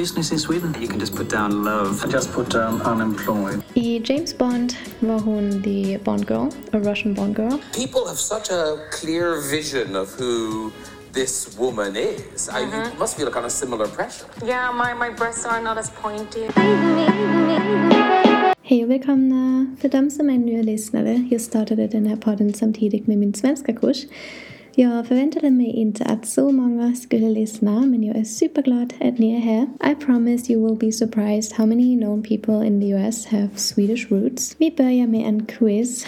business in Sweden? You can just put down love. I just put down unemployed. I James Bond var hon the Bond girl, a Russian Bond girl. People have such a clear vision of who this woman is. I, you uh-huh. must feel a kind of similar pressure. Yeah, my, my breasts are not as pointy. Hej och välkomna! För de som är nya lyssnare, jag startade den här podden samtidigt med min svenska kurs. Jag förväntade mig inte att så många skulle lyssna, men jag är er superglad att ni er är här. I promise you will be surprised how many known people in the US have Swedish roots. Vi börjar med en quiz.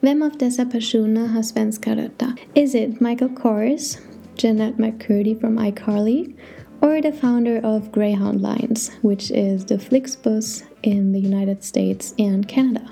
Vem av dessa personer har svenska rötter? Is it Michael Kors, Jennette McCurdy from iCarly, or the founder of Greyhound Lines, which is the Flixbus in the United States and Canada?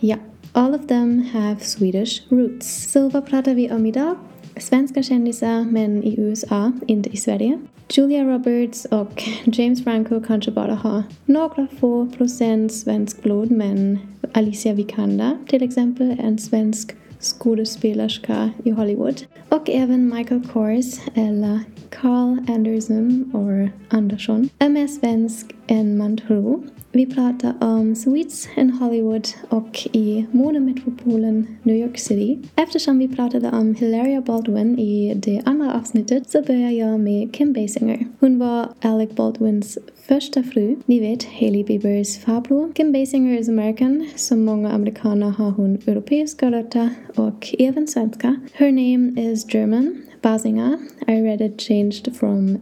Ja, all of them have Swedish roots. Så vad pratar vi om idag? Svenska kändisar, men i USA, inte i Sverige. Julia Roberts och James Franco kanske bara har några få procent svensk blod, men Alicia Vikander till exempel en svensk skådespelerska i Hollywood. Och även Michael Kors, eller Karl Anderson, or Andersson, är mer svensk än man tror. Vi pratar om Sweets in Hollywood och i monometropolen New York City. Eftersom vi pratade om Hilaria Baldwin i det andra avsnittet så börjar jag med Kim Basinger. Hon var Alec Baldwins första fru. Ni vet, Hailey Biebers farbror. Kim Basinger is American. Som många amerikaner har hon europeiska rötter och även svenska. Her name is German, Basinger. I read it changed from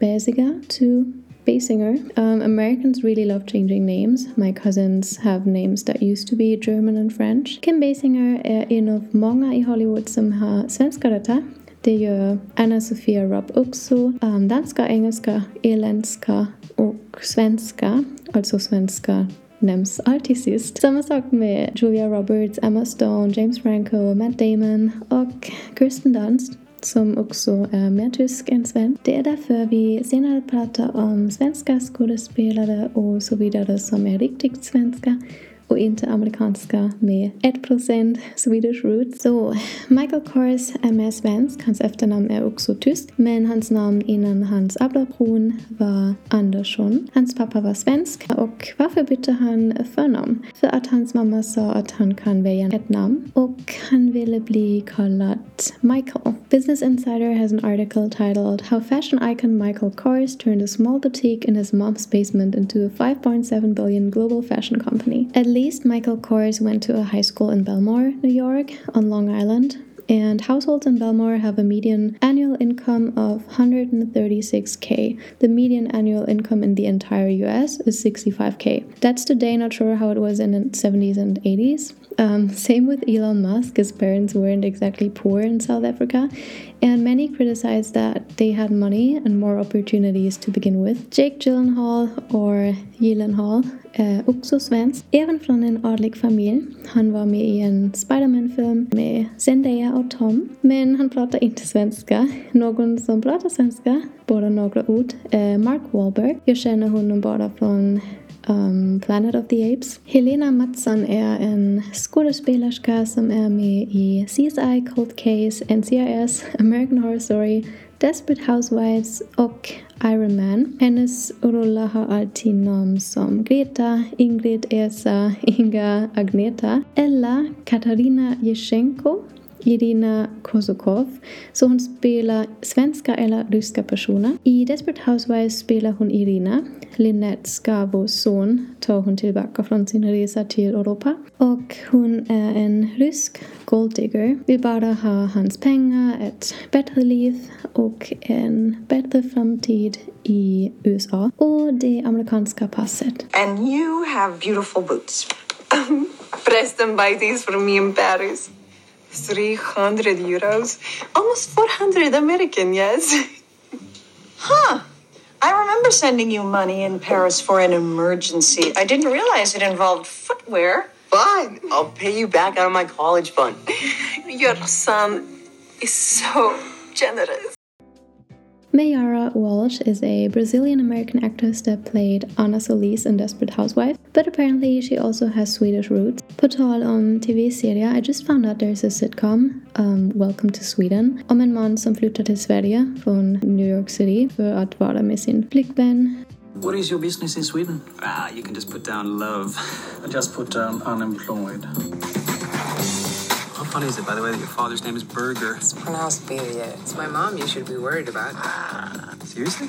Basinger to Basinger. Um, Americans really love changing names. My cousins have names that used to be German and French. Kim Basinger är en av många i Hollywood som har svenska rötter. Det gör AnnaSophia Robb också. Um, danska, engelska, irländska och svenska. Alltså svenska nämns alltid sist. Samma sak med Julia Roberts, Emma Stone, James Franco, Matt Damon och Kirsten Dunst som också är mer tysk än svensk. Det är därför vi senare pratar om svenska skådespelare och så vidare som är riktigt svenska och inte amerikanska med 1% Swedish roots. Så Michael Kors er är mer svensk, hans efternamn är er också tysk, men hans namn innan hans adoption var Andersson. Hans pappa var svensk och varför bytte han förnamn? För att hans mamma sa att han kan välja ett namn och han ville bli kallad Michael. Business Insider has an article titled How Fashion Icon Michael Kors Turned a Small Boutique in His Mom's Basement into a 5.7 billion global fashion company. At least Michael Kors went to a high school in Bellmore, New York, on Long Island. And households in Bellmore have a median annual income of 136k. The median annual income in the entire US is 65k. That's today, not sure how it was in the 70s and 80s. Um, same with Elon Musk, his parents weren't exactly poor in South Africa, and many criticized that they had money and more opportunities to begin with. Jake Gyllenhaal, or Gyllenhaal, är också svensk, även från en adlig familj. Han var med i en Spiderman-film med Zendaya och Tom, men han pratar inte svenska. Någon som pratar svenska, bara några ord, är Mark Wahlberg. Jag känner honom bara från um, Planet of the Apes. Helena Mattsson är en skådespelerska som är med i CSI, Cold Case, NCIS, American Horror Story, Desperate Housewives och Iron Man. Hennes roller har alltid namn som Greta, Ingrid, Elsa, Inga, Agneta eller Katarina Jeschenko. Irina Kozukov, så hon spelar svenska eller ryska personer. I Desperate Housewives spelar hon Irina. Lynette Skavos son tar hon tillbaka från sin resa till Europa. Och hon är en rysk golddigger. Vill bara ha hans pengar, ett bättre liv och en bättre framtid i USA och det amerikanska passet. And you have beautiful boots. Preston buy these for me in Paris. 300 euros. Almost 400 American, yes. huh. I remember sending you money in Paris for an emergency. I didn't realize it involved footwear. Fine. I'll pay you back out of my college fund. Your son is so generous. Maiara Walsh is a Brazilian American actress that played Ana Solis in Desperate Housewives, but apparently she also has Swedish roots. På tal om TV-serie, I just found out there's a sitcom, um, Welcome to Sweden, om en man som flyttar till Sverige från New York City för att vara med sin flickvän. What is your business in Sweden? Ah, you can just put down love. I just put down unemployed. How funny is it, by the way, that your father's name is Burger? It's pronounced Beria. It's my mom you should be worried about. Ah, seriously?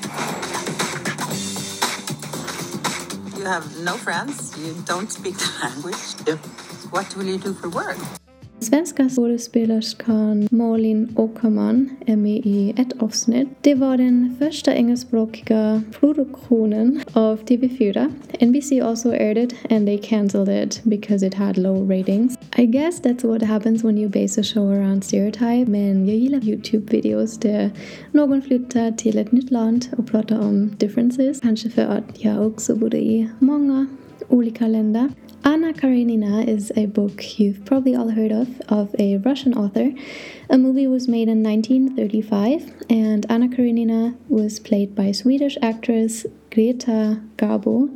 You have no friends, you don't speak the language. Yep. What will you do for work? Svenska skådespelerskan Malin Åkerman är med i ett avsnitt. Det var den första engelskspråkiga produktionen av TV4. NBC also aired it and they cancelled it because it had low ratings. I guess that's what happens when you base a show around stereotype, men jag gillar YouTube-videos där någon flyttar till ett nytt land och pratar om differences. Kanske för att jag också bodde i många olika länder. Anna Karenina is a book you've probably all heard of, of a Russian author. A movie was made in 1935, and Anna Karenina was played by Swedish actress Greta Garbo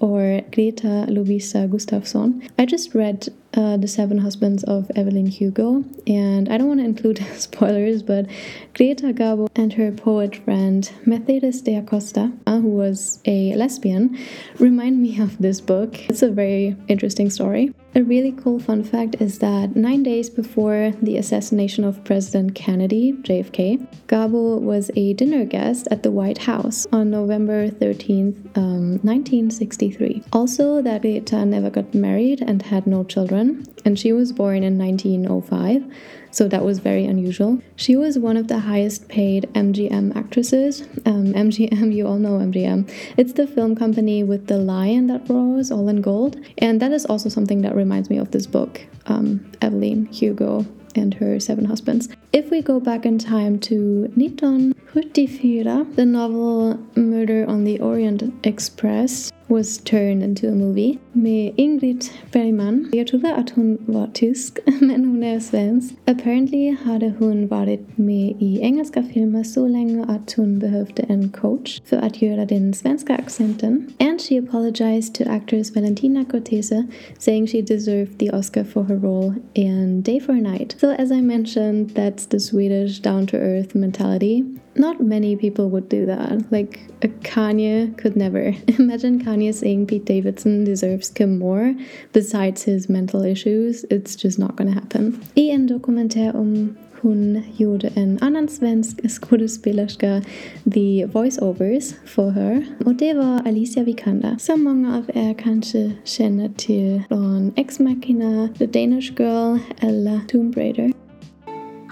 or Greta Lovisa Gustafsson. I just read uh, The Seven Husbands of Evelyn Hugo, and I don't want to include spoilers, but Greta Garbo and her poet friend Mercedes de Acosta, uh, who was a lesbian, remind me of this book. It's a very interesting story. A really cool fun fact is that nine days before the assassination of President Kennedy, JFK, Garbo was a dinner guest at the White House on November 13th, um, 1963. Also, that Greta never got married and had no children, and she was born in 1905 so that was very unusual. She was one of the highest paid MGM actresses. Um, MGM, you all know MGM. It's the film company with the lion that roars, all in gold. And that is also something that reminds me of this book, um, Evelyn Hugo and her seven husbands. If we go back in time to 1974, the novel Murder on the Orient Express was turned into a movie med Ingrid Bergman. Jag trodde att hon var tysk, men hon är svensk. Apparently hade hon varit med i engelska filmer så länge att hon behövde en coach för att göra den svenska accenten. And she apologized to actress Valentina Cortese, saying she deserved the Oscar for her role in Day for a Night. So as I mentioned, that's the Swedish down-to-earth mentality not many people would do that. Like a Kanye could never. Imagine Kanye saying Pete Davidson deserves Kim more besides his mental issues. It's just not gonna happen. En dokumentär om hon gjorde en annan svensk skådespelerska the voiceovers för her och det var Alicia Vikander som många av er kanske känner till från Ex Machina, The Danish Girl eller Tomb Raider.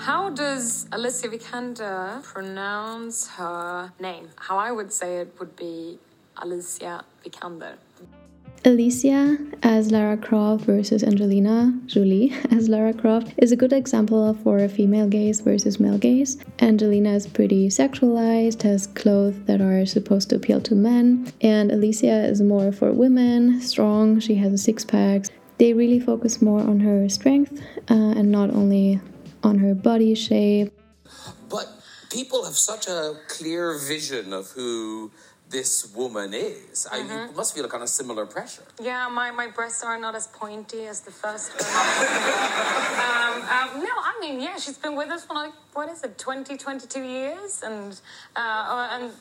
How does Alicia Vikander pronounce her name? How I would say it would be Alicia Vikander. Alicia as Lara Croft versus Angelina Jolie as Lara Croft is a good example for female gaze versus male gaze. Angelina is pretty sexualized, has clothes that are supposed to appeal to men, and Alicia is more for women, strong, she has a six pack. They really focus more on her strength uh, and not only on her body shape. But people have such a clear vision of who this woman is. I, you must feel a kind of similar pressure. Yeah, my, my breasts are not as pointy as the first one. um, um, no, I mean, yeah, she's been with us for like, what is it, 20, 22 years? And, uh, and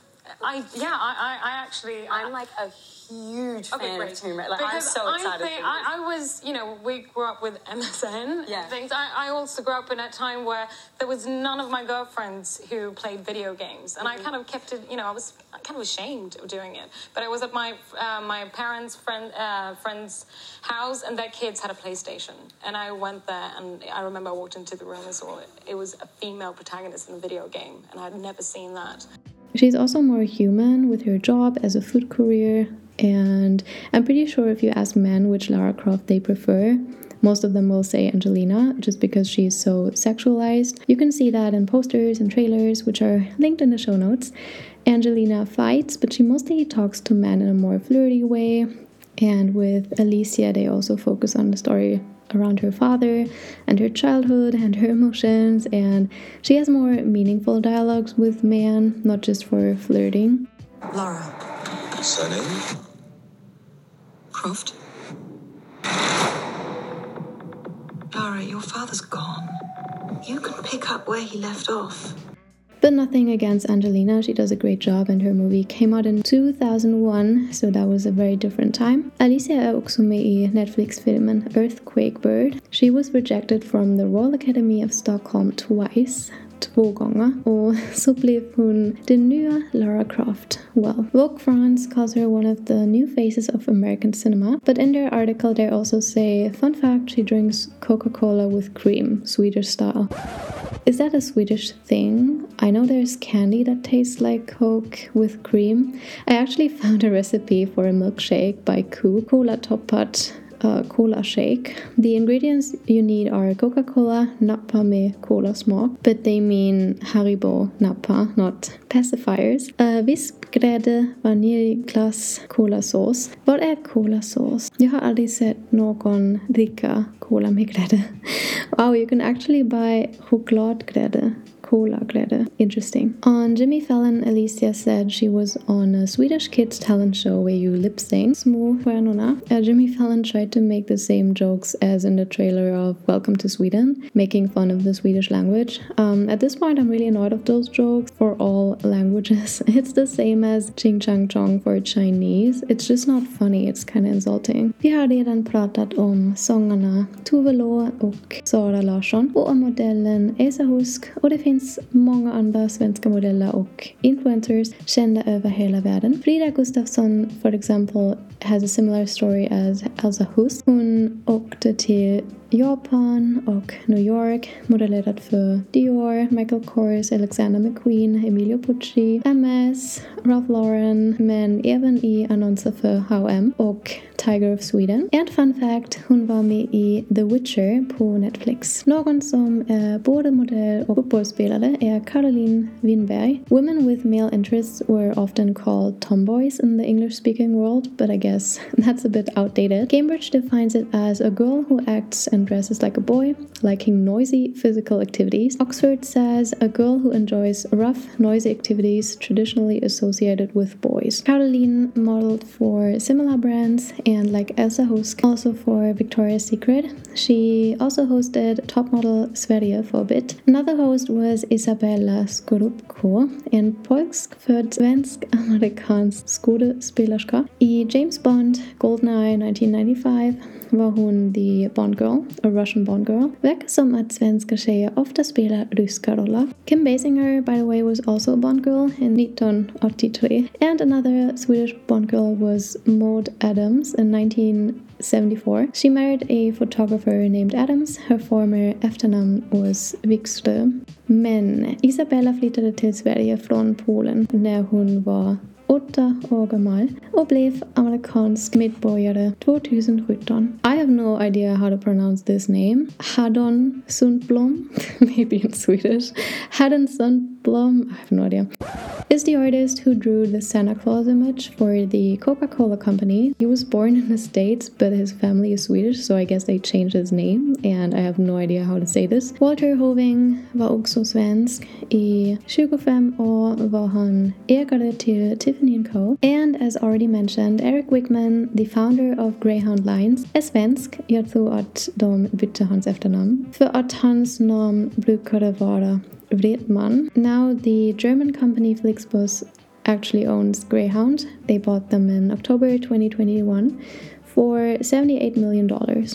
I, yeah, I, I, I actually, I'm like a huge fan of Tomb Raider. Like, I'm so I excited think for I. I was, you know, we grew up with MSN Yeah. things. I, I also grew up in a time where there was none of my girlfriends who played video games, and Mm-hmm. I kind of kept it. You know, I was kind of ashamed of doing it, but I was at my uh, my parents' friend uh, friend's house, and their kids had a PlayStation, and I went there, and I remember I walked into the room and saw it. It was a female protagonist in a video game, and I'd never seen that. She's also more human with her job as a food courier, and I'm pretty sure if you ask men which Lara Croft they prefer, most of them will say Angelina just because she's so sexualized. You can see that in posters and trailers, which are linked in the show notes. Angelina fights, but she mostly talks to men in a more flirty way. And with Alicia, they also focus on the story around her father and her childhood and her emotions, and she has more meaningful dialogues with man, not just for flirting. Laura. Surname? Croft. Laura, your father's gone. You can pick up where he left off. But nothing against Angelina, she does a great job and her movie came out in 2001, so that was a very different time. Alicia er också med i Netflix-filmen Earthquake Bird. She was rejected from the Royal Academy of Stockholm twice, två gånger, och så blev hon den nya Lara Croft. Well, Vogue France calls her one of the new faces of American cinema, but in their article they also say, fun fact, she drinks Coca-Cola with cream, Swedish style. Is that a Swedish thing? I know there's candy that tastes like Coke with cream. I actually found a recipe for a milkshake by Coop, Cola Uh, cola shake. The ingredients you need are Coca-Cola, Napa me cola smak, but they mean Haribo Napa, not pacifiers. Uh, vispgrädde, vaniljglass, kolasås. Vad är kolasås? Jag har aldrig sett någon dricka cola med grädde. Wow, you can actually buy chokladgrädde cola glädje. Interesting. On Jimmy Fallon, Alicia said she was on a Swedish kids talent show where you lip sync. Små. Uh, Jimmy Fallon tried to make the same jokes as in the trailer of Welcome to Sweden, making fun of the Swedish language. Um, at this point, I'm really annoyed of those jokes for all languages. It's the same as Ching Chang Chong for Chinese. It's just not funny, it's kind of insulting. Vi har redan pratat om sångarna Tove Lo och Zara Larsson och om modellen Elsa Hosk och det finns finns många andra svenska modeller och influencers kända över hela världen. Frida Gustafsson, for example, has a similar story as Elsa Hus. Hon åkte till Japan och New York, modellerat för Dior, Michael Kors, Alexander McQueen, Emilio Pucci, MS, Ralph Lauren, men även i annonser för H&M och Tiger of Sweden. En fun fact, hon var med i The Witcher på Netflix. Någon som är både modell och fotbollsspelare är Caroline Winberg. Women with male interests were often called tomboys in the English-speaking world, but I guess that's a bit outdated. Cambridge defines it as a girl who acts and dresses like a boy, liking noisy physical activities. Oxford says a girl who enjoys rough, noisy activities traditionally associated with boys. Caroline modeled for similar brands and like Elsa Hosk, also for Victoria's Secret. She also hosted Top Model Sverige for a bit. Another host was Izabella Scorupco, en polsk-född svensk-amerikansk skådespelerska. I James Bond, Goldeneye 1995 var hon the Bond Girl, a Russian Bond Girl. Verkar som att svenska tjejer ofta spelar ryska roller. Kim Basinger, by the way, was also a Bond Girl in 1983. And another Swedish Bond Girl was Maud Adams in 1974. She married a photographer named Adams. Her former efternamn was Wikström. Men Isabella flyttade till Sverige från Polen när hon var åtta år gammal och blev amerikansk medborgare 2017. I have no idea how to pronounce this name. Haddon Sundblom, maybe in Swedish. Haddon Sundblom, I have no idea, is the artist who drew the Santa Claus image for the Coca-Cola company. He was born in the States, but his family is Swedish, so I guess they changed his name, and I have no idea how to say this. Walter Hoving var också svensk. I 25 år var han ägare till Tiffany and Co. And as already mentioned, Eric Wickman, the founder of Greyhound Lines, är svensk. Jag tror att de bytte hans efternamn. För att hans namn brukade vara Wredman. Now the German company Flixbus actually owns Greyhound. They bought them in October 2021 for $78 million.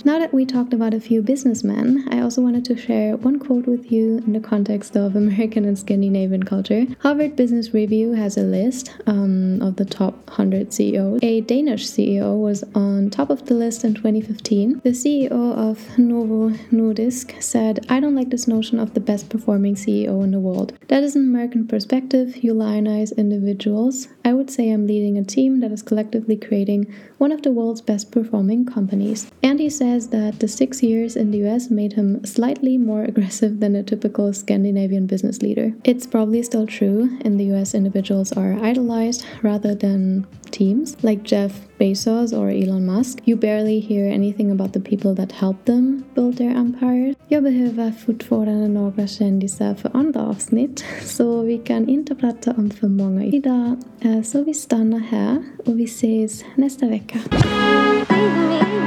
Now that we talked about a few businessmen, I also wanted to share one quote with you in the context of American and Scandinavian culture. Harvard Business Review has a list um, of the top 100 CEOs. A Danish CEO was on top of the list in 2015. The CEO of Novo Nordisk said, I don't like this notion of the best performing CEO in the world. That is an American perspective. You lionize individuals. I would say I'm leading a team that is collectively creating one of the world's best performing companies. And he says that the six years in the US made him slightly more aggressive than a typical Scandinavian business leader. It's probably still true. In the US, individuals are idolized rather than teams, like Jeff Bezos or Elon Musk. You barely hear anything about the people that helped them build their empires. Jag behöver fortfarande några kändisar för andra avsnitt, så vi kan inte prata om för många idag. Eh, Så vi stannar här och vi ses nästa vecka. Me